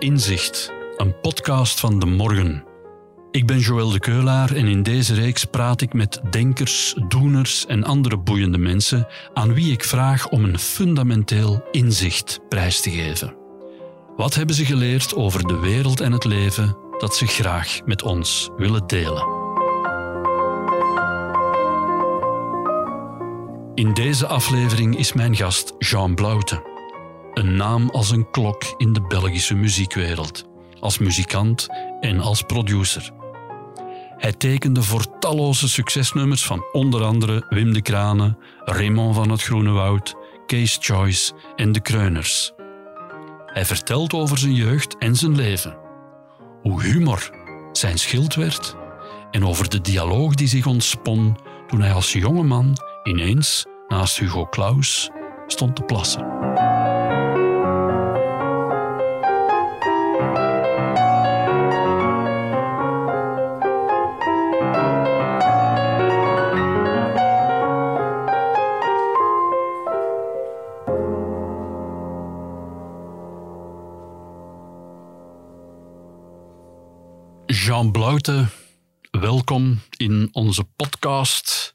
Inzicht, een podcast van De Morgen. Ik ben Joël de Keulaar en in deze reeks praat ik met denkers, doeners en andere boeiende mensen aan wie ik vraag om een fundamenteel inzicht prijs te geven. Wat hebben ze geleerd over de wereld en het leven dat ze graag met ons willen delen? In deze aflevering is mijn gast Jean Blaute. Een naam als een klok in de Belgische muziekwereld, als muzikant en als producer. Hij tekende voor talloze succesnummers van onder andere Wim de Kranen, Raymond van het Groene Woud, Kees Choice en de Kreuners. Hij vertelt over zijn jeugd en zijn leven, hoe humor zijn schild werd en over de dialoog die zich ontspon toen hij als jonge man ineens naast Hugo Claus stond te plassen. Blaute, welkom in onze podcast.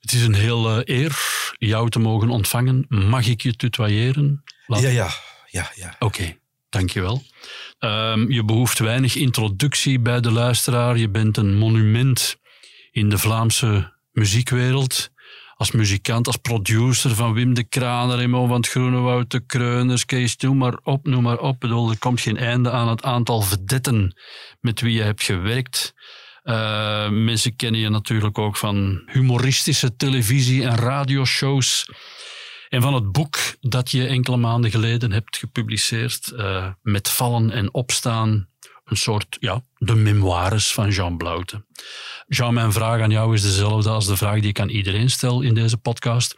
Het is een hele eer jou te mogen ontvangen. Mag ik je tutoyeren? Laat... Ja, ja, ja, ja. Oké, dankjewel. Um, je behoeft weinig introductie bij de luisteraar. Je bent een monument in de Vlaamse muziekwereld als muzikant, als producer van Wim de Kraner, Remo van het Groenewoud, de Kreuners, Kees, noem maar op, noem maar op. bedoel, er komt geen einde aan het aantal vedetten met wie je hebt gewerkt. Uh, mensen kennen je natuurlijk ook van humoristische televisie- en radioshows. En van het boek dat je enkele maanden geleden hebt gepubliceerd, uh, Met vallen en opstaan, een soort, ja, de memoires van Jean Blaute. Jean, mijn vraag aan jou is dezelfde als de vraag die ik aan iedereen stel in deze podcast.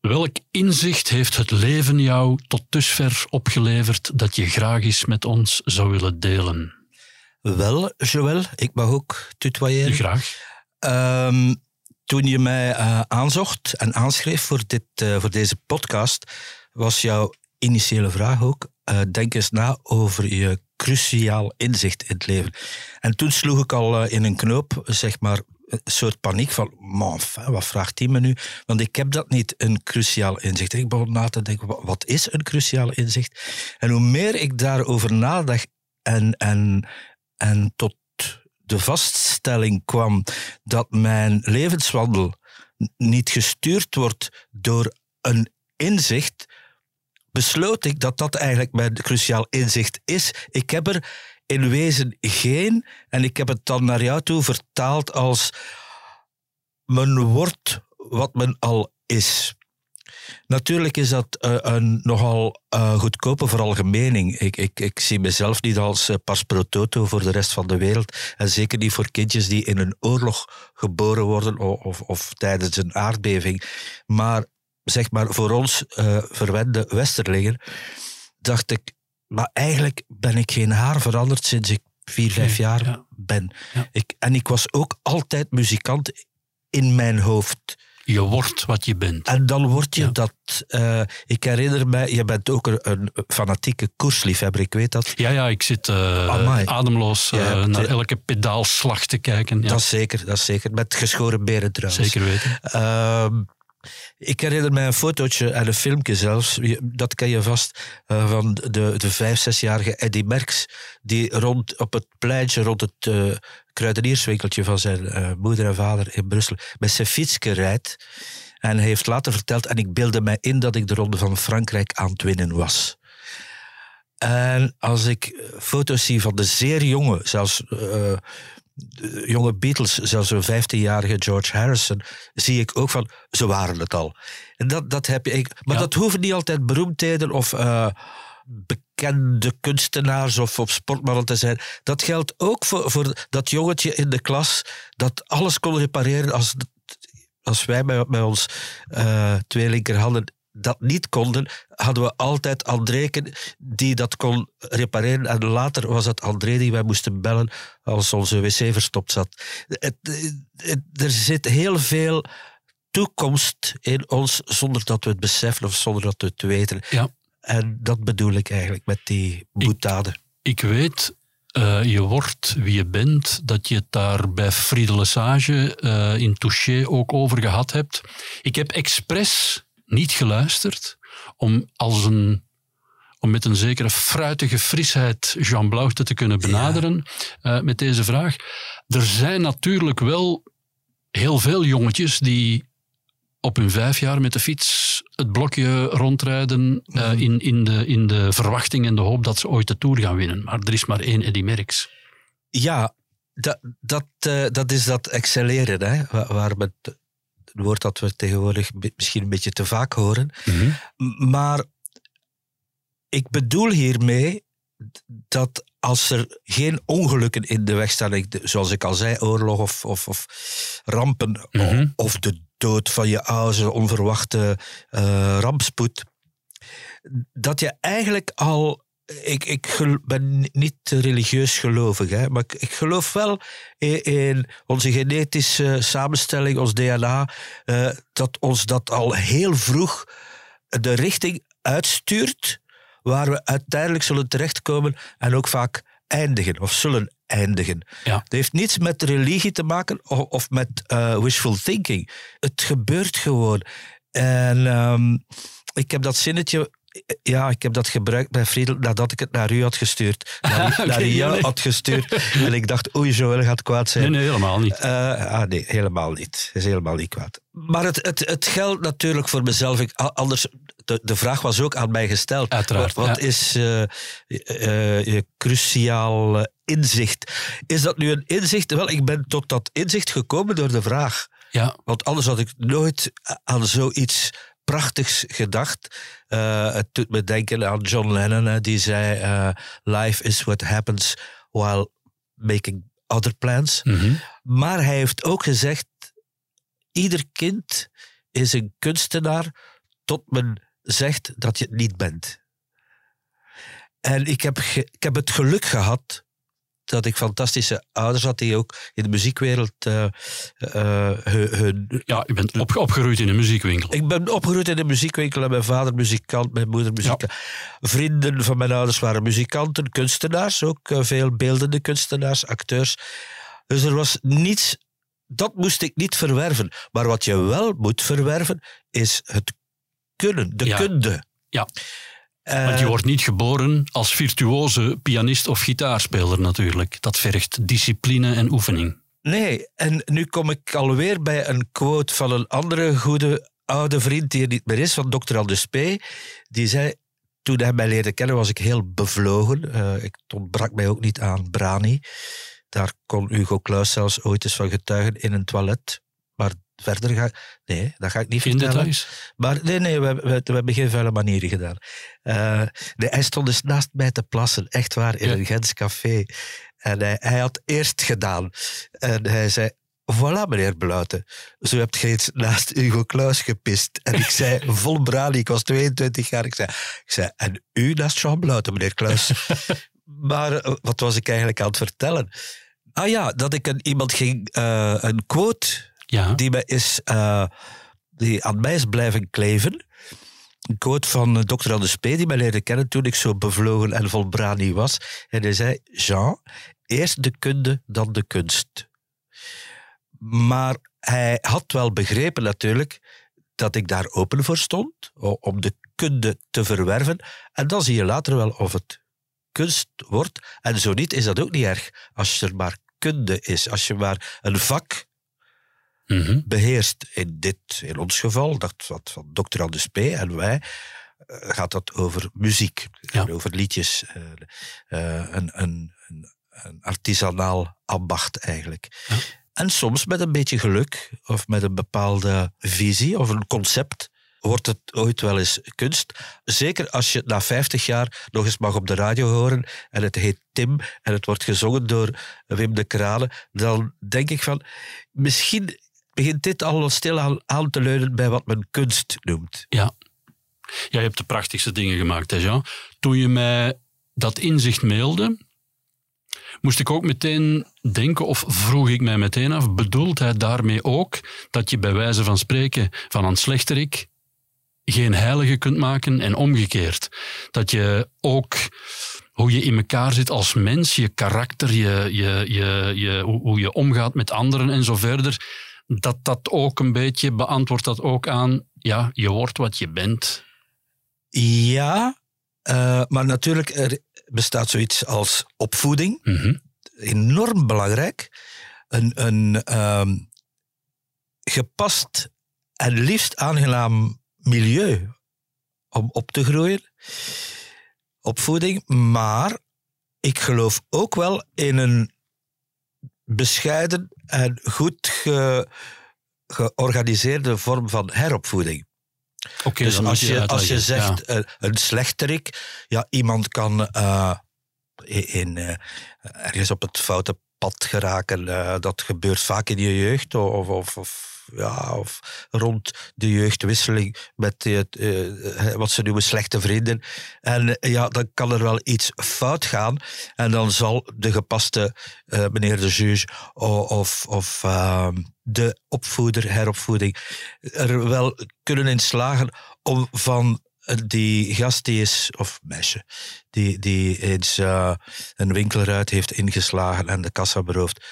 Welk inzicht heeft het leven jou tot dusver opgeleverd dat je graag eens met ons zou willen delen? Wel, Joël, ik mag ook tutoyeren. Graag. Um, toen je mij uh, aanzocht en aanschreef voor, dit, uh, voor deze podcast, was jouw initiële vraag ook: uh, denk eens na over je cruciaal inzicht in het leven. En toen sloeg ik al eh, in een knoop, zeg maar, een soort paniek van, man, wat vraagt die me nu? Want ik heb dat niet, een cruciaal inzicht. ik begon na te denken, wat is een cruciaal inzicht? En hoe meer ik daarover nadacht en, en, en tot de vaststelling kwam dat mijn levenswandel niet gestuurd wordt door een inzicht, besloot ik dat dat eigenlijk mijn cruciaal inzicht is. Ik heb er in wezen geen, en ik heb het dan naar jou toe vertaald als men wordt wat men al is. Natuurlijk is dat uh, een nogal uh, goedkope veralgemening. Ik, ik, ik zie mezelf niet als uh, pas pro toto voor de rest van de wereld. En zeker niet voor kindjes die in een oorlog geboren worden of, of, of tijdens een aardbeving. Maar zeg maar, voor ons uh, verwende westerlingen, dacht ik, maar eigenlijk ben ik geen haar veranderd sinds ik vier, vijf jaar ben. Ik, en ik was ook altijd muzikant in mijn hoofd. Je wordt wat je bent. En dan word je dat. Uh, ik herinner me, je bent ook een, een, fanatieke koersliefhebber, ik weet dat. Ja, ja ik zit uh, ademloos uh, naar elke pedaalslag te kijken. Ja. Dat is zeker, dat is zeker. Met geschoren beren trouwens. Zeker weten. Ik herinner mij een fotootje en een filmpje zelfs, dat ken je vast, uh, van de, de vijf, zesjarige Eddie Merckx, die rond, op het pleintje rond het uh, kruidenierswinkeltje van zijn uh, moeder en vader in Brussel met zijn fietsje rijdt. En hij heeft later verteld, en ik beelde mij in dat ik de Ronde van Frankrijk aan het winnen was. En als ik foto's zie van de zeer jonge, zelfs de jonge Beatles, zelfs een 15-jarige George Harrison, zie ik ook van, ze waren het al. En dat, dat heb je. Maar dat hoeven niet altijd beroemdheden of uh, bekende kunstenaars of op sportmannen te zijn. Dat geldt ook voor, voor dat jongetje in de klas dat alles kon repareren als, als wij bij, bij ons uh, twee linkerhanden dat niet konden, hadden we altijd André die dat kon repareren. En later was het André die wij moesten bellen als onze wc verstopt zat. er zit heel veel toekomst in ons zonder dat we het beseffen of zonder dat we het weten. Ja. En dat bedoel ik eigenlijk met die boetade. Ik weet, uh, je wordt wie je bent, dat je het daar bij Friede Lesage uh, in Touché ook over gehad hebt. Ik heb expres niet geluisterd om als een om met een zekere fruitige frisheid Jean Blauwte te kunnen benaderen ja. uh, met deze vraag. Er zijn natuurlijk wel heel veel jongetjes die op hun vijf jaar met de fiets het blokje rondrijden uh, in, in, de, in de verwachting en de hoop dat ze ooit de Tour gaan winnen. Maar er is maar één Eddy Merckx. Ja, dat, dat, uh, dat is dat excelleren, hè, waar, waar we het woord dat we tegenwoordig misschien een beetje te vaak horen. Mm -hmm. Maar ik bedoel hiermee dat als er geen ongelukken in de weg staan, zoals ik al zei, oorlog of, of, of rampen, mm -hmm. of de dood van je ouders, onverwachte uh, rampspoed, dat je eigenlijk al. Ik, ik ben niet religieus gelovig, hè, maar ik, ik geloof wel in, in, onze genetische samenstelling, ons DNA, uh, dat ons dat al heel vroeg de richting uitstuurt waar we uiteindelijk zullen terechtkomen en ook vaak eindigen of zullen eindigen. Ja. Het heeft niets met religie te maken of, of met uh, wishful thinking. Het gebeurt gewoon. En um, ik heb dat zinnetje ja, ik heb dat gebruikt bij Friedel nadat ik het naar u had gestuurd. Naar, okay, naar jou nee. had gestuurd. En ik dacht, oei, Joël gaat kwaad zijn. Nee, nee, helemaal niet. Uh, ah, nee, helemaal niet. Is helemaal niet kwaad. Maar het, het, het geldt natuurlijk voor mezelf. Ik, anders, de, de vraag was ook aan mij gesteld. Uiteraard. Wat, wat ja. is uh, uh, je cruciaal inzicht? Is dat nu een inzicht? Wel, ik ben tot dat inzicht gekomen door de vraag. Ja. Want anders had ik nooit aan zoiets prachtigs gedacht. Uh, het doet me denken aan John Lennon, die zei: uh, Life is what happens while making other plans. Mm -hmm. Maar hij heeft ook gezegd: ieder kind is een kunstenaar tot men zegt dat je het niet bent. En ik heb, ik heb het geluk gehad dat ik fantastische ouders had die ook in de muziekwereld uh, uh. Ja, je bent op, opgegroeid in een muziekwinkel. Ik ben opgegroeid in een muziekwinkel en mijn vader muzikant, mijn moeder muzikant. Ja. Vrienden van mijn ouders waren muzikanten, kunstenaars, ook uh, veel beeldende kunstenaars, acteurs. Dus er was niets... Dat moest ik niet verwerven. Maar wat je wel moet verwerven, is het kunnen, de ja. kunde. Ja. Want je wordt niet geboren als virtuoze pianist of gitaarspeler natuurlijk. Dat vergt discipline en oefening. Nee, en nu kom ik alweer bij een quote van een andere goede oude vriend die er niet meer is, van Dr. Aldus P. Die zei, toen hij mij leerde kennen was ik heel bevlogen. Uh, ik ontbrak mij ook niet aan brani. Daar kon Hugo Claus zelfs ooit eens van getuigen in een toilet. Verder ga Nee, dat ga ik niet vertellen. details? Maar nee, nee, we, we, we hebben geen vuile manieren gedaan. Uh, nee, hij stond dus naast mij te plassen, echt waar, in Ja. een Gens café. En hij, hij had eerst gedaan. En hij zei, voilà meneer Bluiten, zo hebt je naast Hugo Claus gepist. En ik zei, vol brani, ik was 22 jaar. Ik zei, ik zei en u naast Jean Bluiten, meneer Claus. maar eh, wat was ik eigenlijk aan het vertellen? Ah ja, dat ik een, iemand ging, eh, een quote Ja. die, is, eh, die aan mij is blijven kleven. Een quote van eh, Dr. Anders P. die mij leerde kennen toen ik zo bevlogen en vol brani was. En hij zei, Jean, eerst de kunde, dan de kunst. Maar hij had wel begrepen natuurlijk dat ik daar open voor stond, om de kunde te verwerven. En dan zie je later wel of het kunst wordt. En zo niet, is dat ook niet erg. Als er maar kunde is, als je maar een vak Mhm. beheerst. In dit, in ons geval, dat wat van Dr. Anders P. en wij, eh, gaat dat over muziek. Ja. En over liedjes. eh, eh, een, een, een, een artisanaal ambacht eigenlijk. Ja. En soms met een beetje geluk, of met een bepaalde visie of een concept, wordt het ooit wel eens kunst. Zeker als je het na 50 jaar nog eens mag op de radio horen en het heet Tim en het wordt gezongen door Wim de Krane, dan denk ik van, misschien begint dit al stilaan aan te leunen bij wat men kunst noemt. Ja. Jij hebt de prachtigste dingen gemaakt, hè Jean. Toen je mij dat inzicht mailde, moest ik ook meteen denken, of vroeg ik mij meteen af, bedoelt hij daarmee ook dat je bij wijze van spreken van een slechterik geen heilige kunt maken en omgekeerd. Dat je ook hoe je in elkaar zit als mens, je karakter, je, je, je, je, hoe je omgaat met anderen en zo verder, dat dat ook een beetje beantwoordt dat ook aan, ja, je wordt wat je bent. Ja, uh, maar natuurlijk er bestaat zoiets als opvoeding. Mhm. Enorm belangrijk. Een, een um, gepast en liefst aangenaam milieu om op te groeien. Opvoeding. Maar ik geloof ook wel in een bescheiden en goed ge, georganiseerde vorm van heropvoeding. Okay, dus als je, als je zegt ja. een slechterik, ja, iemand kan uh, in, uh, ergens op het foute pad geraken. Uh, dat gebeurt vaak in je jeugd of, of, of ja, of rond de jeugdwisseling met het, uh, wat ze noemen slechte vrienden. En ja, dan kan er wel iets fout gaan. En dan zal de gepaste meneer de juge of, of uh, de opvoeder, heropvoeding, er wel kunnen in slagen om van die gast die is, of meisje, die, die eens uh, een winkelruit heeft ingeslagen en de kassa beroofd,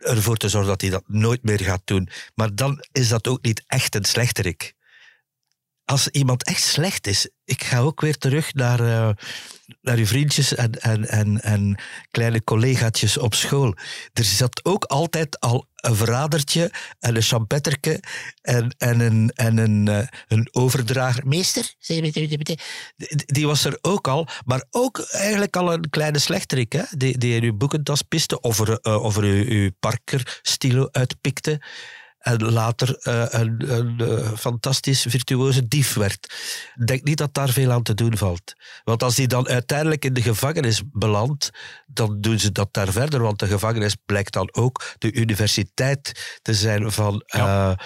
ervoor te zorgen dat hij dat nooit meer gaat doen. Maar dan is dat ook niet echt een slechterik. Als iemand echt slecht is, ik ga ook weer terug naar, uh, naar uw vriendjes en, en, en, en kleine collegaatjes op school. Er zat ook altijd al een verradertje en een champetterke en, en, een, en een, uh, een overdrager. Meester? Die was er ook al, maar ook eigenlijk al een kleine slechterik, hè? Die, die in uw boekentas piste of er, uh, of er uw, uw Parker-stilo uitpikte en later uh, een, een uh, fantastisch virtuoze dief werd. Ik denk niet dat daar veel aan te doen valt. Want als hij dan uiteindelijk in de gevangenis belandt, dan doen ze dat daar verder, want de gevangenis blijkt dan ook de universiteit te zijn van ja. uh,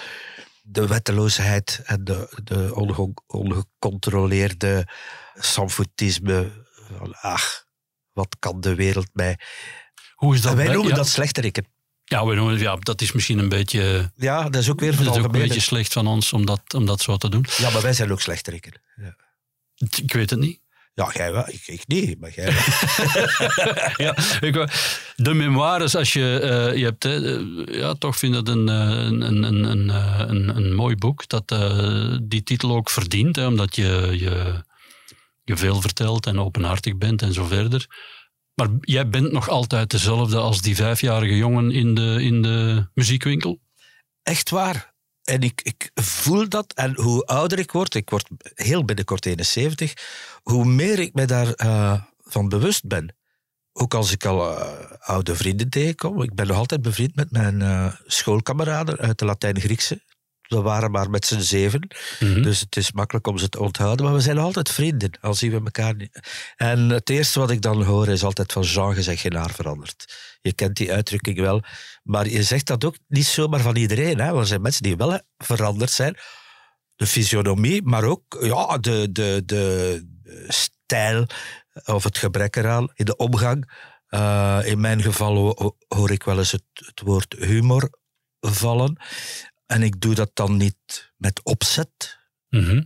de wetteloosheid en de, de onge ongecontroleerde samfoutisme. Van, ach, wat kan de wereld mij... Hoe is dat en wij noemen ja. dat slechterikken. Ja, ja, dat is misschien een beetje, Ja, dat is ook weer van dat is ook een beetje slecht van ons om dat, om dat zo te doen. Ja, maar wij zijn ook slechterikken. Ja, Ik weet het niet. ja jij wel. Ik, ik niet, maar jij wel. ja, ik, de memoires, als je, eh, je hebt, hè, eh, ja, toch vind ik dat een, eh, een, een, een, een, een, een mooi boek dat die titel ook verdient, hè, omdat je, je, je veel vertelt en openhartig bent en zo verder. Maar jij bent nog altijd dezelfde als die vijfjarige jongen in de, in de muziekwinkel? Echt waar. En ik, ik voel dat. En hoe ouder ik word, ik word heel binnenkort 71, hoe meer ik me daarvan eh, van bewust ben. Ook als ik al eh, oude vrienden tegenkom. Ik ben nog altijd bevriend met mijn eh, schoolkameraden uit de Latijn-Griekse. We waren maar met z'n zeven. Mhm. Dus het is makkelijk om ze te onthouden. Maar we zijn altijd vrienden, al zien we elkaar niet. En het eerste wat ik dan hoor is altijd van Jean, je haar veranderd. Je kent die uitdrukking wel. Maar je zegt dat ook niet zomaar van iedereen. Hè? Want er zijn mensen die wel veranderd zijn. De fysionomie, maar ook ja, de, de, de stijl of het gebrek eraan in de omgang. Uh, in mijn geval ho- hoor ik wel eens het, het woord humor vallen. En ik doe dat dan niet met opzet, Mhm.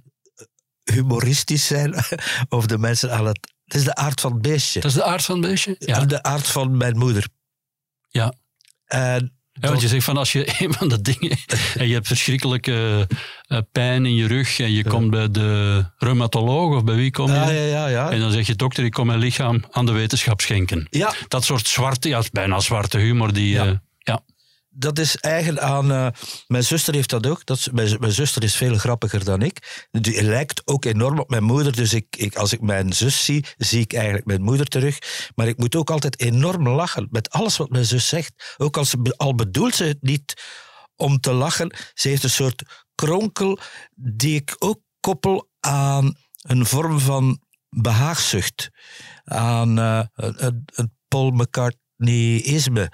humoristisch zijn of de mensen aan het. Het is de aard van het beestje. Dat is de aard van het beestje? Ja. En de aard van mijn moeder. Ja. En Ja, want je zegt van als je een van de dingen en je hebt verschrikkelijke eh, pijn in je rug en je komt bij de reumatoloog of bij wie kom je? ja, ja, ja, ja. En dan zeg je dokter, ik kom mijn lichaam aan de wetenschap schenken. ja, Dat soort zwarte, ja, bijna zwarte humor die. Ja. Dat is eigen aan. eh, mijn zuster heeft dat ook. Dat mijn, mijn zuster is veel grappiger dan ik. Die lijkt ook enorm op mijn moeder. Dus ik, ik, als ik mijn zus zie, zie ik eigenlijk mijn moeder terug. Maar ik moet ook altijd enorm lachen met alles wat mijn zus zegt. Ook als, al bedoelt ze het niet om te lachen. Ze heeft een soort kronkel die ik ook koppel aan een vorm van behaagzucht. Aan eh, een, een, Paul McCartneyisme.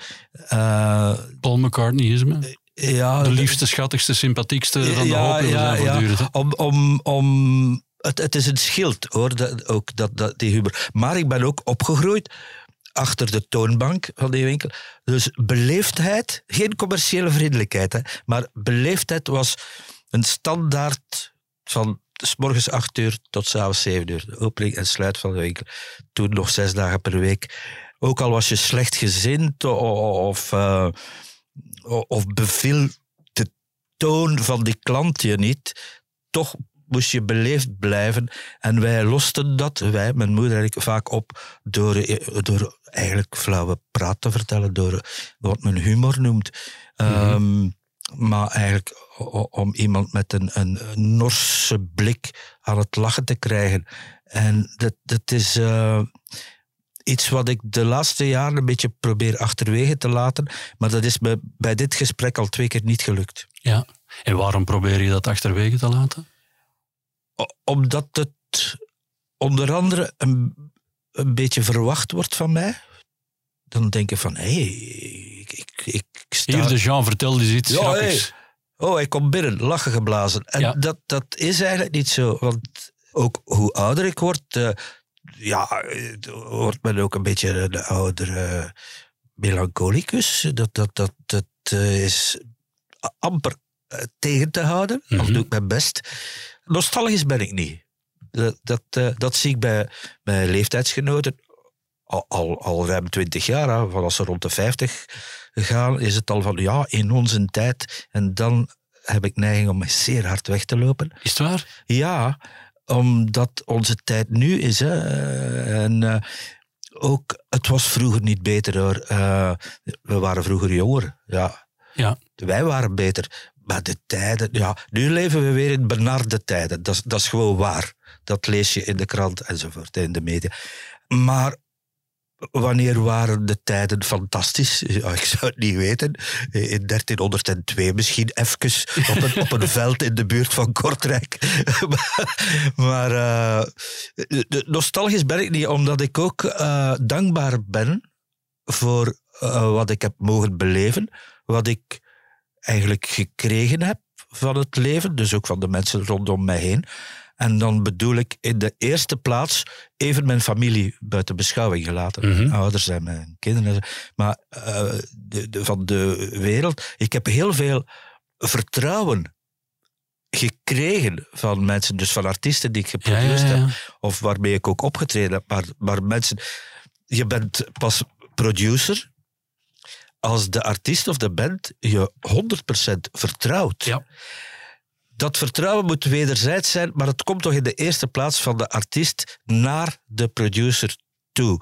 Eh, Paul McCartney is me. ja, De liefste, schattigste, sympathiekste van de Ja, hoop ja, om, om, om, het, het is een schild, hoor, dat, ook dat, dat, die humor. Maar ik ben ook opgegroeid achter de toonbank van die winkel. Dus beleefdheid, geen commerciële vriendelijkheid, hè, maar beleefdheid was een standaard van s morgens acht uur tot s'avonds zeven uur. De opening en sluit van de winkel. Toen nog zes dagen per week. Ook al was je slecht gezind of, uh, of beviel de toon van die klant je niet, toch moest je beleefd blijven. En wij losten dat, wij, mijn moeder eigenlijk, vaak op door, eh, door eigenlijk flauwe praat te vertellen, door wat men humor noemt. Mhm. Ehm, maar eigenlijk om iemand met een, een, Norse blik aan het lachen te krijgen. En dat, dat is uh, iets wat ik de laatste jaren een beetje probeer achterwege te laten. Maar dat is me bij dit gesprek al twee keer niet gelukt. Ja, en waarom probeer je dat achterwege te laten? Omdat het onder andere een, een beetje verwacht wordt van mij. Dan denk ik van, hé, hey, ik, ik, ik sta... Hier, de Jean, vertelde eens iets ja, Oh, hij komt binnen, lachen geblazen. En dat, dat is eigenlijk niet zo. Want ook hoe ouder ik word, uh, ja, wordt men ook een beetje een oudere melancholicus. Dat, dat, dat, dat uh, is amper uh, tegen te houden. Mm -hmm. Doe ik mijn best. Nostalgisch ben ik niet. Dat, dat, dat zie ik bij mijn leeftijdsgenoten al, al, al ruim twintig jaar. Hè, van als ze rond de vijftig gaan, is het al van ja, in onze tijd. En dan heb ik neiging om zeer hard weg te lopen. Is het waar? Ja, omdat onze tijd nu is. Hè. En uh, ook, het was vroeger niet beter hoor. Uh, we waren vroeger jonger. Ja. ja. Wij waren beter. Maar de tijden, ja, nu leven we weer in benarde tijden. Dat, dat is gewoon waar. Dat lees je in de krant enzovoort, in de media. Maar Wanneer waren de tijden fantastisch? Ik zou het niet weten. In 1302 misschien even op een, op een veld in de buurt van Kortrijk. maar uh, nostalgisch ben ik niet, omdat ik ook uh, dankbaar ben voor uh, wat ik heb mogen beleven. Wat ik eigenlijk gekregen heb van het leven, dus ook van de mensen rondom mij heen. En dan bedoel ik in de eerste plaats even mijn familie buiten beschouwing gelaten. Mijn mhm. ouders en mijn kinderen. Maar uh, de, de, van de wereld. Ik heb heel veel vertrouwen gekregen van mensen, dus van artiesten die ik geproduceerd heb, of waarmee ik ook opgetreden heb. Maar, maar mensen, je bent pas producer als de artiest of de band je 100% vertrouwt. Ja dat vertrouwen moet wederzijds zijn, maar het komt toch in de eerste plaats van de artiest naar de producer toe.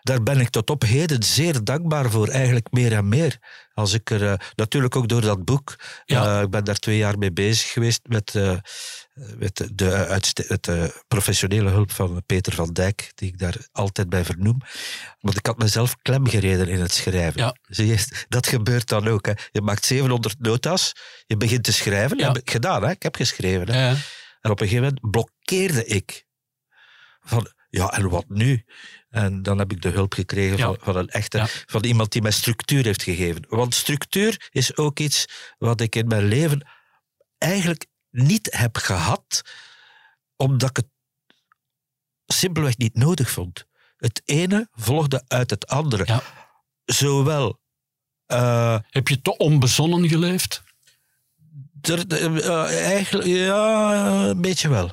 Daar ben ik tot op heden zeer dankbaar voor, eigenlijk meer en meer. Als ik er, uh, natuurlijk ook door dat boek, ja. uh, ik ben daar twee jaar mee bezig geweest met uh, met de, de professionele hulp van Peter van Dijk, die ik daar altijd bij vernoem. Want ik had mezelf klem gereden in het schrijven. Ja. Zie je, dat gebeurt dan ook. Hè. Je maakt 700 nota's, je begint te schrijven. Ja. heb ik gedaan, hè. ik heb geschreven. Hè. Ja. En op een gegeven moment blokkeerde ik. Van, ja, en wat nu? En dan heb ik de hulp gekregen van, van, een echte, van iemand die mij structuur heeft gegeven. Want structuur is ook iets wat ik in mijn leven eigenlijk niet heb gehad, omdat ik het simpelweg niet nodig vond. Het ene volgde uit het andere. Ja. Zowel. Uh, heb je te onbezonnen geleefd? Er, uh, eigenlijk, ja, een beetje wel.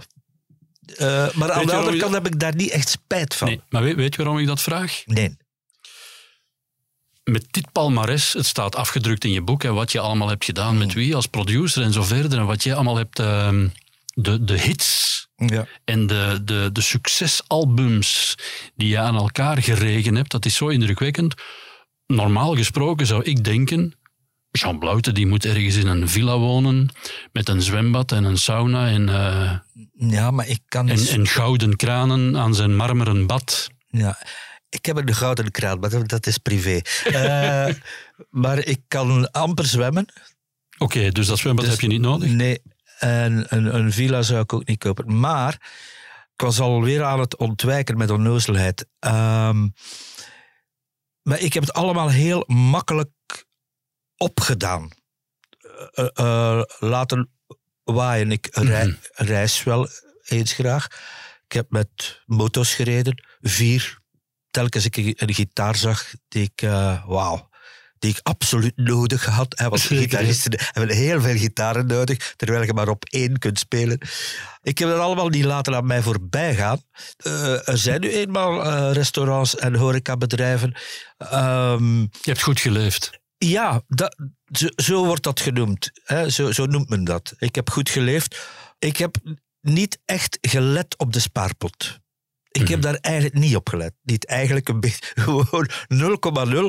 Uh, maar aan de andere kant heb ik daar niet echt spijt van. Nee, maar weet, weet je waarom ik dat vraag? Nee met dit palmares, het staat afgedrukt in je boek, en wat je allemaal hebt gedaan, met mm. wie als producer en zo verder, en wat je allemaal hebt, uh, de, de hits ja. en de, de, de succesalbums die je aan elkaar geregen hebt, dat is zo indrukwekkend. Normaal gesproken zou ik denken, Jean Blouten die moet ergens in een villa wonen met een zwembad en een sauna en, uh, ja, maar ik kan en, en gouden kranen aan zijn marmeren bad. Ja, ik heb een gouden kraan, maar dat is privé. Uh, maar ik kan amper zwemmen. Oké, dus dat zwembad dus, heb je niet nodig? Nee, en een, een, villa zou ik ook niet kopen. Maar ik was alweer aan het ontwijken met onnozelheid. Um, maar ik heb het allemaal heel makkelijk opgedaan. Uh, uh, laten waaien. Ik rij, mm -hmm. reis wel eens graag. Ik heb met motos gereden, vier telkens ik een gitaar zag die ik, uh, wauw, die ik absoluut nodig had. Want gitaristen hebben heel veel gitaren nodig, terwijl je maar op één kunt spelen. Ik heb dat allemaal niet laten aan mij voorbij gaan. Eh, er zijn nu eenmaal restaurants en horecabedrijven. Ehm, Je hebt goed geleefd. Ja, dat, zo, zo wordt dat genoemd. Hè? Zo, zo noemt men dat. Ik heb goed geleefd. Ik heb niet echt gelet op de spaarpot. Ik heb daar eigenlijk niet op gelet. Niet eigenlijk een beetje, gewoon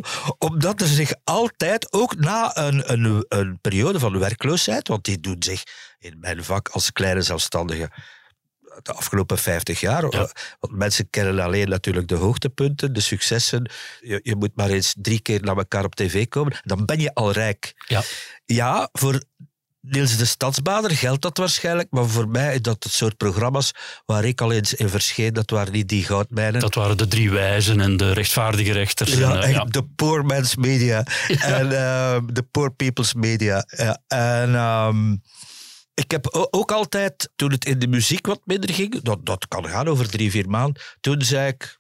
0,0. Omdat er zich altijd, ook na een, een, een periode van werkloosheid, want die doen zich in mijn vak als kleine zelfstandige de afgelopen 50 jaar. Ja. Want mensen kennen alleen natuurlijk de hoogtepunten, de successen. Je, je moet maar eens drie keer naar elkaar op tv komen. Dan ben je al rijk. Ja. Ja, voor Niels de Stadsbader geldt dat waarschijnlijk, maar voor mij is dat het soort programma's waar ik al eens in verscheen, dat waren niet die goudmijnen. Dat waren de drie wijzen en de rechtvaardige rechters. ja, en, eh, ja. de poor man's media en eh, de poor people's media. Ja, en ehm, ik heb ook altijd, toen het in de muziek wat minder ging, dat, dat kan gaan over drie, vier maanden, toen zei ik,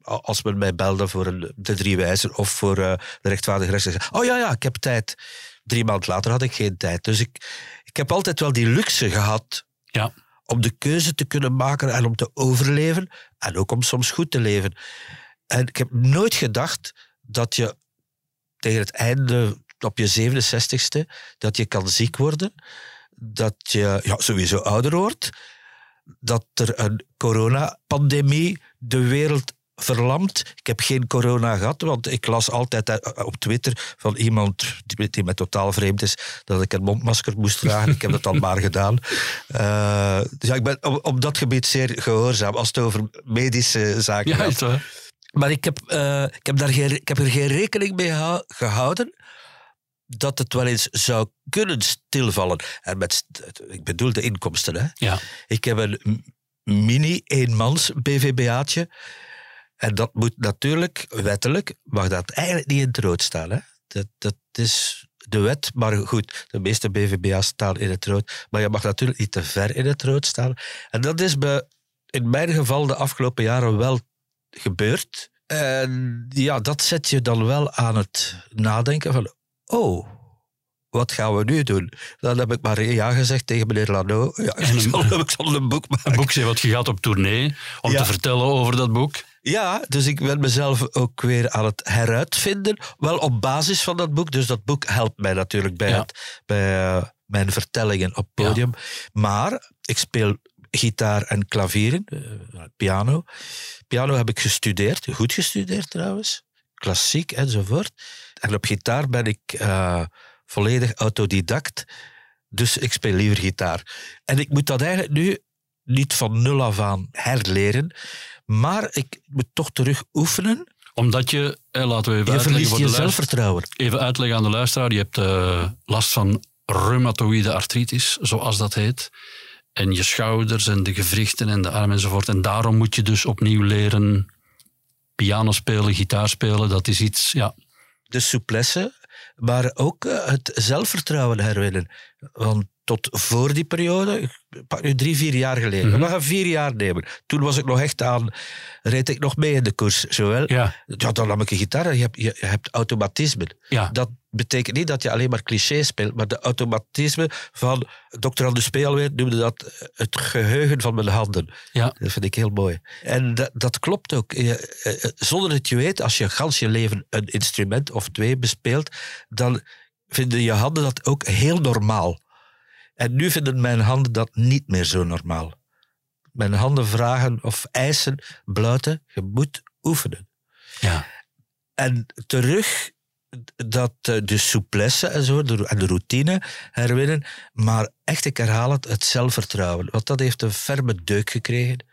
als men mij belde voor een, de drie wijzen of voor eh, de rechtvaardige ik, oh ja, ja, ik heb tijd. Drie maanden later had ik geen tijd. Dus ik, ik heb altijd wel die luxe gehad Ja. om de keuze te kunnen maken en om te overleven en ook om soms goed te leven. En ik heb nooit gedacht dat je tegen het einde, op je 67ste, dat je kan ziek worden, dat je ja, sowieso ouder wordt, dat er een coronapandemie de wereld verlamt. Ik heb geen corona gehad, want ik las altijd eh, op Twitter van iemand die, mij totaal vreemd is, dat ik een mondmasker moest dragen. ik heb dat dan maar gedaan. Eh, dus ja, ik ben op, op dat gebied zeer gehoorzaam, als het over medische zaken gaat. Maar ik heb, eh, ik, heb daar geen, ik heb er geen rekening mee gehouden dat het wel eens zou kunnen stilvallen. En met, ik bedoel de inkomsten. Hè. Ja. Ik heb een m- mini eenmans BVBA'tje. En dat moet natuurlijk, wettelijk, mag dat eigenlijk niet in het rood staan. Hè. Dat, dat is de wet, maar goed, de meeste BVBA's staan in het rood. Maar je mag natuurlijk niet te ver in het rood staan. En dat is bij, in mijn geval de afgelopen jaren wel gebeurd. En ja, dat zet je dan wel aan het nadenken van, oh, wat gaan we nu doen? Dan heb ik maar ja gezegd tegen meneer Lano. Ja, ik, een- zal, ik zal een boek maken. Een boek wat je gaat op tournee om Ja. te vertellen over dat boek. Ja, dus ik ben mezelf ook weer aan het heruitvinden. Wel op basis van dat boek. Dus dat boek helpt mij natuurlijk bij, Ja. het, bij eh, mijn vertellingen op podium. Maar ik speel gitaar en klavieren, eh, piano. Piano heb ik gestudeerd, goed gestudeerd trouwens. Klassiek enzovoort. En op gitaar ben ik eh, volledig autodidact. Dus ik speel liever gitaar. En ik moet dat eigenlijk nu niet van nul af aan herleren. Maar ik moet toch terug oefenen. Omdat je, eh, laten we even Je uitleggen voor je de zelfvertrouwen. Even uitleggen aan de luisteraar. Je hebt eh, last van reumatoïde artritis, zoals dat heet. En je schouders en de gewrichten en de armen enzovoort. En daarom moet je dus opnieuw leren piano spelen, gitaar spelen. Dat is iets, ja. De souplesse, maar ook eh, het zelfvertrouwen herwinnen. Want tot voor die periode, pak nu drie, vier jaar geleden, Mhm. we gaan vier jaar nemen. Toen was ik nog echt aan, reed ik nog mee in de koers. Zowel, ja. Ja, dan nam ik een gitaar je hebt, je, hebt automatismen. ja. Dat betekent niet dat je alleen maar cliché speelt, maar de automatisme van Dr. Anders Speelweer noemde dat eh, het geheugen van mijn handen. ja. Dat vind ik heel mooi. En dat, dat klopt ook. Eh, eh, zonder dat je weet, als je gans je leven een instrument of twee bespeelt, dan vinden je handen dat ook heel normaal. En nu vinden mijn handen dat niet meer zo normaal. Mijn handen vragen of eisen, bluiten, je moet oefenen. ja. En terug dat eh, de souplesse en zo, de, en de routine herwinnen. Maar echt, ik herhaal het, het zelfvertrouwen. Want dat heeft een ferme deuk gekregen.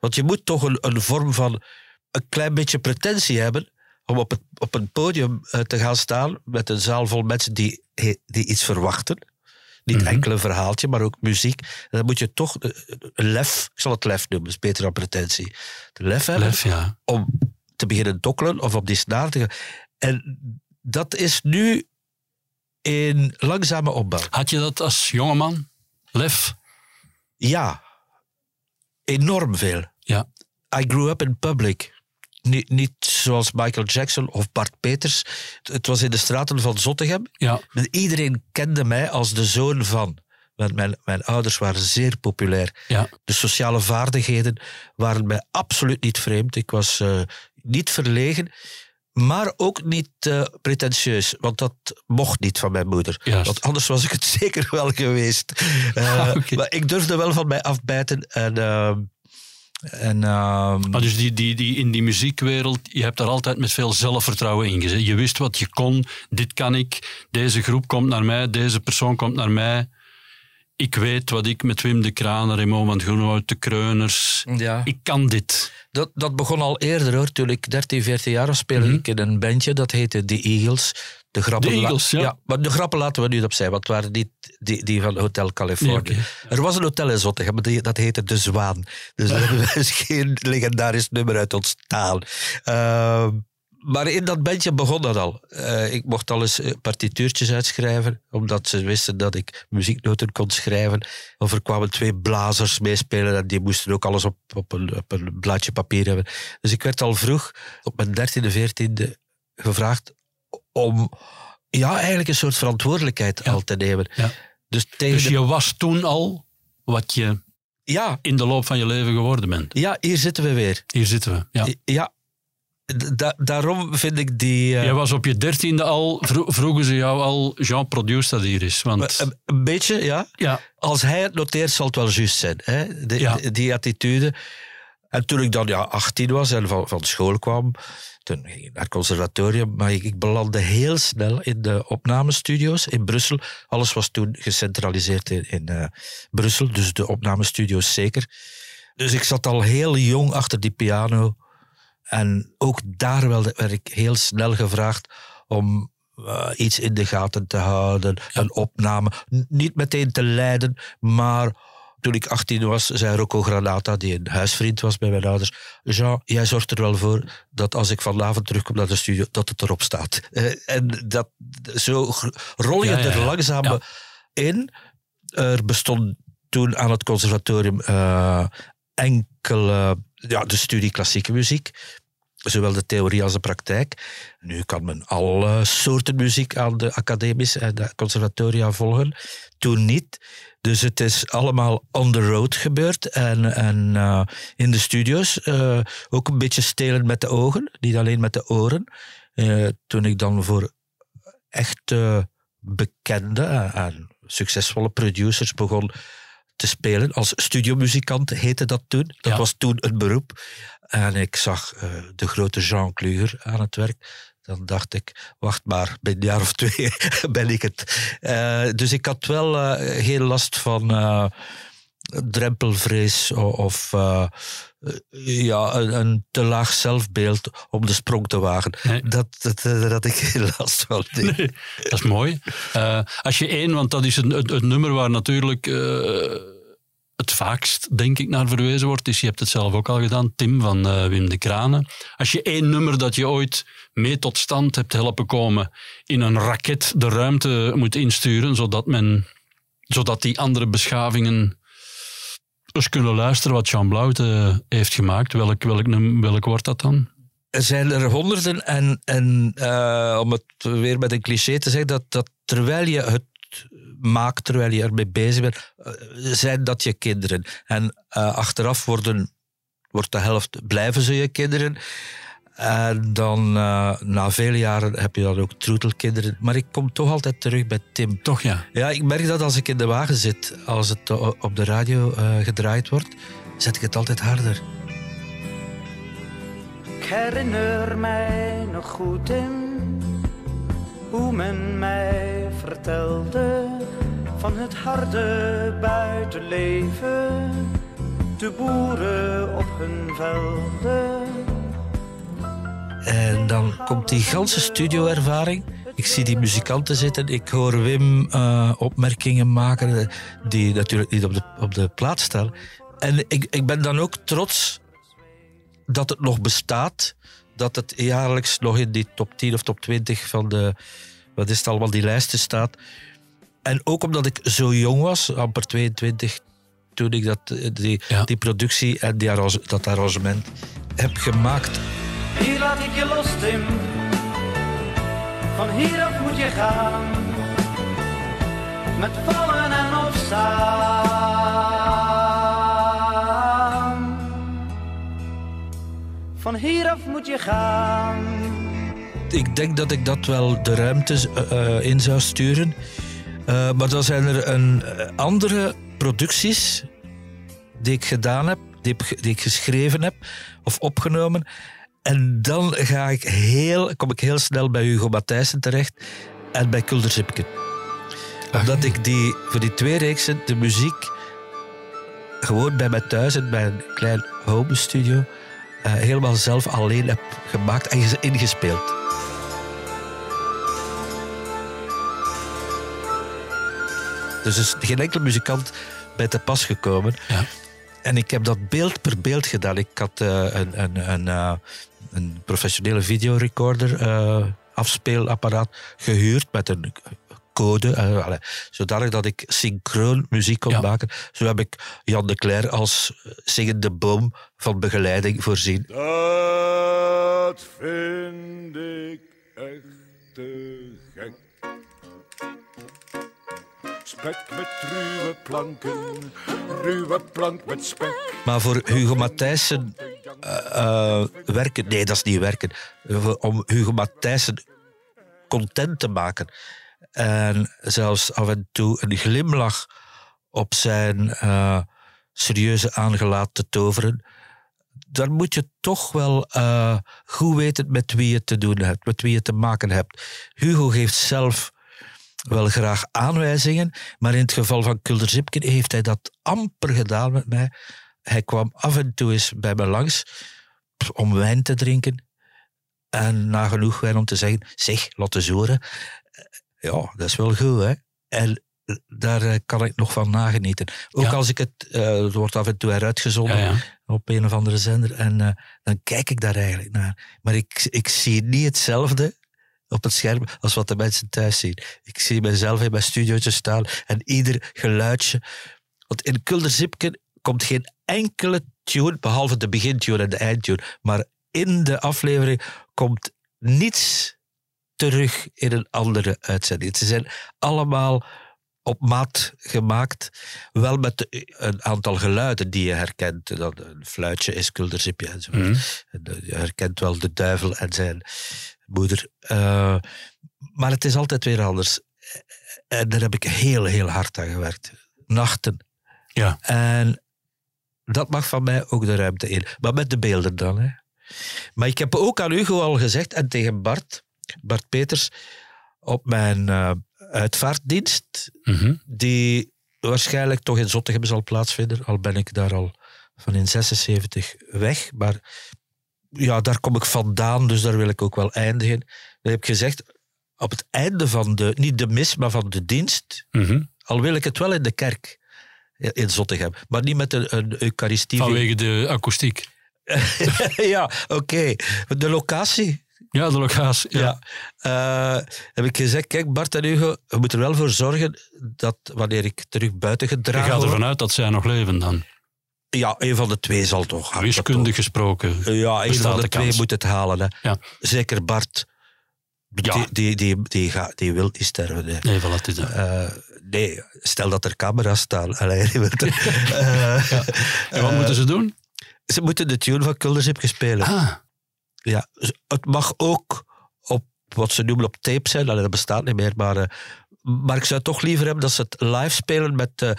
Want je moet toch een, een vorm van een klein beetje pretentie hebben om op, het, op een podium eh, te gaan staan met een zaal vol mensen die, die iets verwachten. Niet Mhm. enkel een verhaaltje, maar ook muziek. En dan moet je toch lef, ik zal het lef noemen, is beter dan pretentie. De lef hebben Lef, ja. om te beginnen dokkelen of op die snaar te gaan. En dat is nu in langzame opbouw. Had je dat als jongeman? Lef? Ja, enorm veel. Ja. I grew up in public. Niet, niet zoals Michael Jackson of Bart Peters. Het was in de straten van Zottegem. Ja. Iedereen kende mij als de zoon van. Want mijn, mijn ouders waren zeer populair. Ja. De sociale vaardigheden waren mij absoluut niet vreemd. Ik was uh, niet verlegen, maar ook niet uh, pretentieus. Want dat mocht niet van mijn moeder. Juist. Want anders was ik het zeker wel geweest. Uh, Ah. Maar ik durfde wel van mij afbijten. En, ehm, en, ehm, Maar dus die, die, die, in die muziekwereld, je hebt daar altijd met veel zelfvertrouwen in gezet. Je wist wat je kon, dit kan ik, deze groep komt naar mij, deze persoon komt naar mij. Ik weet wat ik met Wim de Kranen, Raymond van Groenwoud, de Kreuners... ja. Ik kan dit. Dat, dat begon al eerder hoor. Toen ik 13, 14 jaar was, speelde Mhm. ik in een bandje dat heette The Eagles. De grappen, Eagles, ja. Maar de grappen laten we nu opzij, want het waren niet die, die van Hotel California. Nee, Er was een hotel in Zottegem, maar dat heette De Zwaan. Dus daar is geen legendarisch nummer uit ontstaan. Ehm, maar in dat bandje begon dat al. Eh, ik mocht al eens partituurtjes uitschrijven, omdat ze wisten dat ik muzieknoten kon schrijven. Of er kwamen twee blazers meespelen en die moesten ook alles op, op, een, op een blaadje papier hebben. Dus ik werd al vroeg, op mijn dertiende, veertiende, gevraagd om ja, eigenlijk een soort verantwoordelijkheid Ja. al te nemen. Ja. Dus tegen Dus de- je was toen al wat je ja, in de loop van je leven geworden bent. ja, hier zitten we weer. Hier zitten we. Ja. Ja, da- daarom vind ik die... eh, Jij was op je dertiende al, vro- vroegen ze jou al, Jean, produce dat hier is. Want een, een beetje, ja. ja, Als hij het noteert, zal het wel juist zijn. Hè? De- Ja. de- die attitude. En toen ik dan ja, 18 was en van, van school kwam, toen ging ik naar het conservatorium, maar ik, ik belandde heel snel in de opnamestudio's in Brussel. Alles was toen gecentraliseerd in, in eh, Brussel, dus de opnamestudio's zeker. Dus ik zat al heel jong achter die piano. En ook daar werd ik heel snel gevraagd om eh, iets in de gaten te houden, een opname. N- niet meteen te leiden, maar toen ik 18 was, zei Rocco Granata, die een huisvriend was bij mijn ouders, Jean, jij zorgt er wel voor dat als ik vanavond terugkom naar de studio, dat het erop staat. Eh, en dat, zo rol je Ja, ja, er langzaam Ja. in. Er bestond toen aan het conservatorium eh, enkele, ja, de studie klassieke muziek. Zowel de theorie als de praktijk. Nu kan men alle soorten muziek aan de academische en de conservatoria volgen. Toen niet. Dus het is allemaal on the road gebeurd. En, en eh, in de studio's eh, ook een beetje stelen met de ogen, niet alleen met de oren. Eh, toen ik dan voor echt bekende en succesvolle producers begon te spelen. Als studiomuzikant heette dat toen. Dat Ja. was toen een beroep. En ik zag eh, de grote Jean Kluger aan het werk. Dan dacht ik, wacht maar, binnen een jaar of twee ben ik het. Eh, dus ik had wel eh, geen last van drempelvrees of ja, een, een te laag zelfbeeld om de sprong te wagen. Nee. Dat, dat, had ik geen last van. nee. Dat is mooi. Als je één, want dat is het, het, het nummer waar natuurlijk het vaakst, denk ik, naar verwezen wordt, is, je hebt het zelf ook al gedaan, Tim van eh, Wim de Kranen. Als je één nummer dat je ooit mee tot stand hebt helpen komen, in een raket de ruimte moet insturen, zodat, men, zodat die andere beschavingen eens kunnen luisteren wat Jean Blouten heeft gemaakt, welk, welk, welk wordt dat dan? Er zijn er honderden en, en eh, om het weer met een cliché te zeggen, dat, dat terwijl je het maakt, terwijl je ermee bezig bent, eh, zijn dat je kinderen. En eh, achteraf worden, wordt de helft, blijven ze je kinderen. En dan eh, na vele jaren heb je dan ook troetelkinderen. Maar ik kom toch altijd terug bij Tim. Toch ja. Ja, ik merk dat als ik in de wagen zit, als het op de radio eh, gedraaid wordt, zet ik het altijd harder. Ik herinner mij nog goed in hoe men mij vertelde van het harde buitenleven, de boeren op hun velden. En dan komt die ganse studioervaring. Ik zie die muzikanten zitten. Ik hoor Wim eh, opmerkingen maken die natuurlijk niet op de, op de plaat staan. En ik, ik ben dan ook trots dat het nog bestaat. Dat het jaarlijks nog in die top 10 of top 20 van de... Wat is het allemaal, die lijsten staat. En ook omdat ik zo jong was, amper 22, toen ik dat, eh, die, Ja. die productie en die arrange- dat arrangement heb gemaakt. Hier laat ik je los, Tim. Van hieraf moet je gaan. Met vallen en opstaan. Van hieraf moet je gaan. Ik denk dat ik dat wel de ruimte eh, eh, in zou sturen. Eh, maar dan zijn er een, andere producties die ik gedaan heb, die, ik- die ik geschreven heb of opgenomen. En dan ga ik heel, kom ik heel snel bij Hugo Matthijssen terecht en bij Kulder Zipke. Omdat ik die, voor die twee reeksen de muziek gewoon bij mij thuis in mijn klein home studio helemaal zelf alleen heb gemaakt en ges- ingespeeld. Dus er is geen enkele muzikant bij te pas gekomen. Ja. En ik heb dat beeld per beeld gedaan. Ik had eh, een, een, een, eh, een professionele videorecorder, eh afspeelapparaat, gehuurd met een code, eh, allee, zodanig dat ik synchroon muziek kon Ja. maken. Zo heb ik Jan de Cler als eh, zingende boom van begeleiding voorzien. Dat vind ik echt te gek. Spek met ruwe planken, ruwe plank met spek. Maar voor Hugo Matthijssen eh, werken, nee, dat is niet werken. Om Hugo Matthijssen content te maken en zelfs af en toe een glimlach op zijn eh, serieuze aangelaat te toveren, dan moet je toch wel eh, goed weten met wie je te doen hebt, met wie je te maken hebt. Hugo geeft zelf wel graag aanwijzingen, maar in het geval van Kulder Zipken heeft hij dat amper gedaan met mij. Hij kwam af en toe eens bij me langs om wijn te drinken. En na genoeg wijn om te zeggen, zeg, laat eens horen. Ja, dat is wel goed, hè. En daar eh, kan ik nog van nagenieten. Ook Ja. als ik het, eh, het wordt af en toe eruitgezonden Ja, ja. op een of andere zender. En eh, dan kijk ik daar eigenlijk naar. Maar ik, ik zie niet hetzelfde op het scherm als wat de mensen thuis zien. Ik zie mezelf in mijn studiootje staan en ieder geluidje. Want in Kulder Zipken komt geen enkele tune, behalve de begintune en de eindtune. Maar in de aflevering komt niets terug in een andere uitzending. Ze zijn allemaal op maat gemaakt. Wel met een aantal geluiden die je herkent. Dat een fluitje is kulderzipje en zo. Mhm. En, eh, Je herkent wel de duivel en zijn moeder. Eh, maar het is altijd weer anders. En daar heb ik heel, heel hard aan gewerkt. Nachten. Ja. En dat mag van mij ook de ruimte in. Maar met de beelden dan. Hè. Maar ik heb ook aan Hugo al gezegd, en tegen Bart, Bart Peters, op mijn eh, uitvaartdienst, Mhm. die waarschijnlijk toch in Zottegem zal plaatsvinden, al ben ik daar al van in 76 weg. Maar ja, daar kom ik vandaan, dus daar wil ik ook wel eindigen. Dan heb ik gezegd, op het einde van de, niet de mis, maar van de dienst, Mhm. al wil ik het wel in de kerk in Zottegem, maar niet met een, een eucharistie. Vanwege de akoestiek. ja, oké. De locatie. Ja, de locatie. Ja. Ja. Eh, heb ik gezegd, kijk Bart en Hugo, we moeten er wel voor zorgen dat wanneer ik terug buiten Je gedragen gaat word... ervan uit dat zij nog leven dan. Ja, een van de twee zal toch. Wiskundig gesproken. Ja, een van de, de twee kans. moet het halen. Hè. Ja. Zeker Bart. Ja. Die, die, die, die, gaat, die wil niet sterven. hè. Nee, voilà, is. Eh, nee, stel dat er camera's staan. Allee, het- Eh, En wat moeten ze doen? Ze moeten de tune van Kulderzip spelen. Ah, Ja, z- het mag ook op wat ze noemen op tape zijn. Dat bestaat niet meer, maar... eh, maar ik zou toch liever hebben dat ze het live spelen met eh,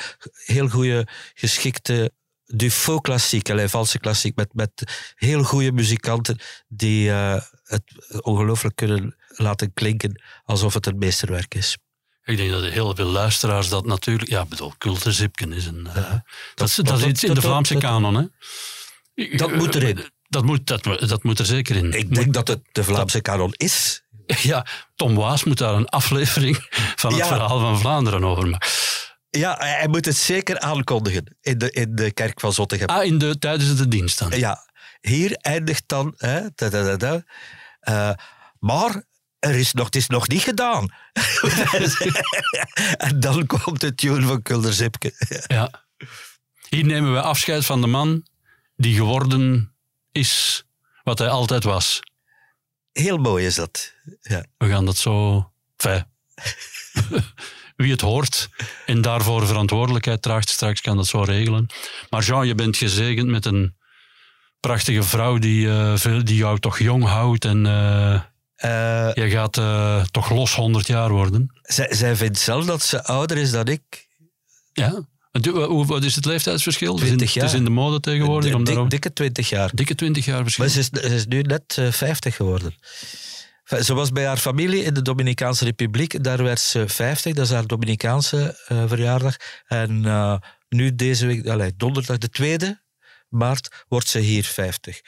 heel goede, geschikte Dufaux klassiek, alleen valse klassiek, met, met heel goede muzikanten die eh, het ongelooflijk kunnen laten klinken alsof het een meesterwerk is. ik denk dat heel veel luisteraars dat natuurlijk... Ja, ik bedoel, Kulterzipken is een... dat, is, dat- dat is iets in de Vlaamse kanon, hè? Dat moet erin. Dat moet, dat, dat moet er zeker in. Ik denk dat het de Vlaamse kanon is. Ja, Tom Waas moet daar een aflevering van het Ja. verhaal van Vlaanderen over maken. Ja, hij moet het zeker aankondigen in de, in de kerk van Zottegem. Ah, in de, tijdens de dienst dan. Ja, hier eindigt dan. Hè, da, da, da. Eh, maar er is nog, het is nog niet gedaan. en dan komt de tune van Kulder Zipke. Ja. Hier nemen we afscheid van de man die geworden is wat hij altijd was. Heel mooi is dat. Ja. We gaan dat zo... Enfin, wie het hoort en daarvoor verantwoordelijkheid draagt straks, kan dat zo regelen. Maar Jean, je bent gezegend met een prachtige vrouw die, eh, veel, die jou toch jong houdt en eh, Eh, je gaat toch los 100 jaar worden. zij, zij vindt zelf dat ze ouder is dan ik. Ja. Wat is het leeftijdsverschil? Het is in- 20 jaar. Het is in de mode tegenwoordig. Om dikke 20 jaar. dikke 20 jaar verschil. Maar ze is, ze is nu net eh, 50 geworden. Enfin, Ze was bij haar familie in de Dominicaanse Republiek. Daar werd ze 50, dat is haar Dominicaanse eh, verjaardag. En eh, nu deze week, allee, donderdag de 2e maart, wordt ze hier 50.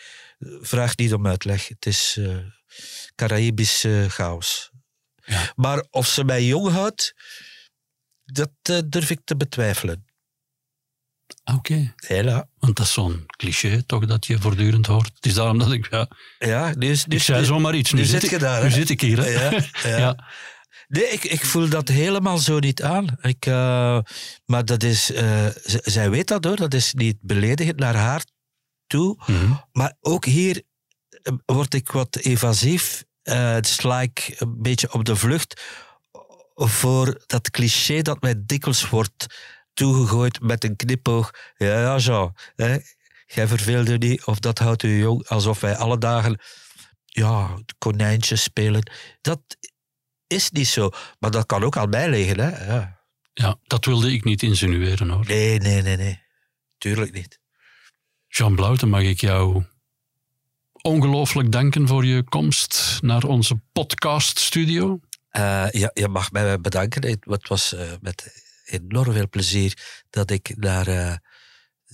Vraag niet om uitleg. Het is eh Caraïbische chaos. Ja. Maar of ze mij jong houdt, dat eh, durf ik te betwijfelen. Oké. Hela. Want dat is zo'n cliché toch dat je voortdurend hoort. Het is daarom dat ik... Ja, Ja, nu is, nu, ik zei zomaar iets. Nu, nu zit, ik, daar, nu zit ik hier. Hè? Ja, ja. Ja. Nee, ik, ik voel dat helemaal zo niet aan. Ik, eh, maar dat is, eh, zij weet dat hoor, dat is niet beledigend naar haar toe. Mhm. Maar ook hier eh, word ik wat evasief. eh sla ik een beetje op de vlucht voor dat cliché dat mij dikwijls wordt toegegooid met een knipoog. Ja, ja, Jean, hè, jij verveelde niet of dat houdt u jong, alsof wij alle dagen ja, konijntjes spelen. Dat is niet zo. Maar dat kan ook aan mij liggen. Hè? Ja. ja, dat wilde ik niet insinueren hoor. Nee, nee, nee, nee. Tuurlijk niet. Jean Blouten, mag ik jou ongelooflijk danken voor je komst naar onze podcaststudio. Eh, ja, je mag mij bedanken. Het het was eh, met enorm veel plezier dat ik naar eh,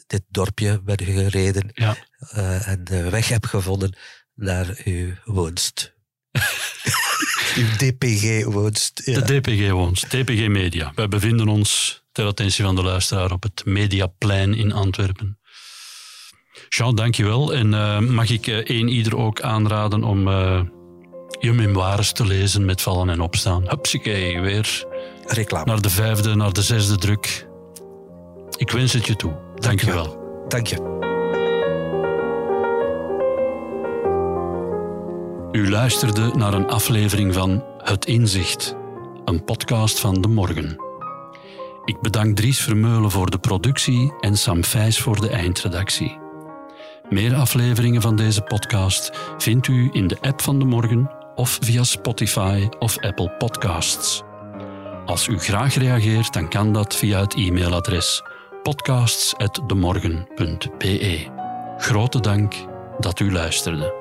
dit dorpje ben gereden Ja. eh, en de weg heb gevonden naar uw woonst. uw DPG-woonst. Ja. De DPG woont, DPG Media. Wij bevinden ons, ter attentie van de luisteraar, op het Mediaplein in Antwerpen. Jean, dankjewel. En eh, mag ik eh, één ieder ook aanraden om eh, je memoires te lezen met vallen en opstaan. Hupsakee, weer Reclame. naar de vijfde, naar de zesde druk. Ik wens het je toe. Dankjewel. Dank je. U luisterde naar een aflevering van Het Inzicht, een podcast van De Morgen. Ik bedank Dries Vermeulen voor de productie en Sam Vijs voor de eindredactie. Meer afleveringen van deze podcast vindt u in de app van De Morgen of via Spotify of Apple Podcasts. Als u graag reageert, dan kan dat via het e-mailadres podcasts.demorgen.be. Grote dank dat u luisterde.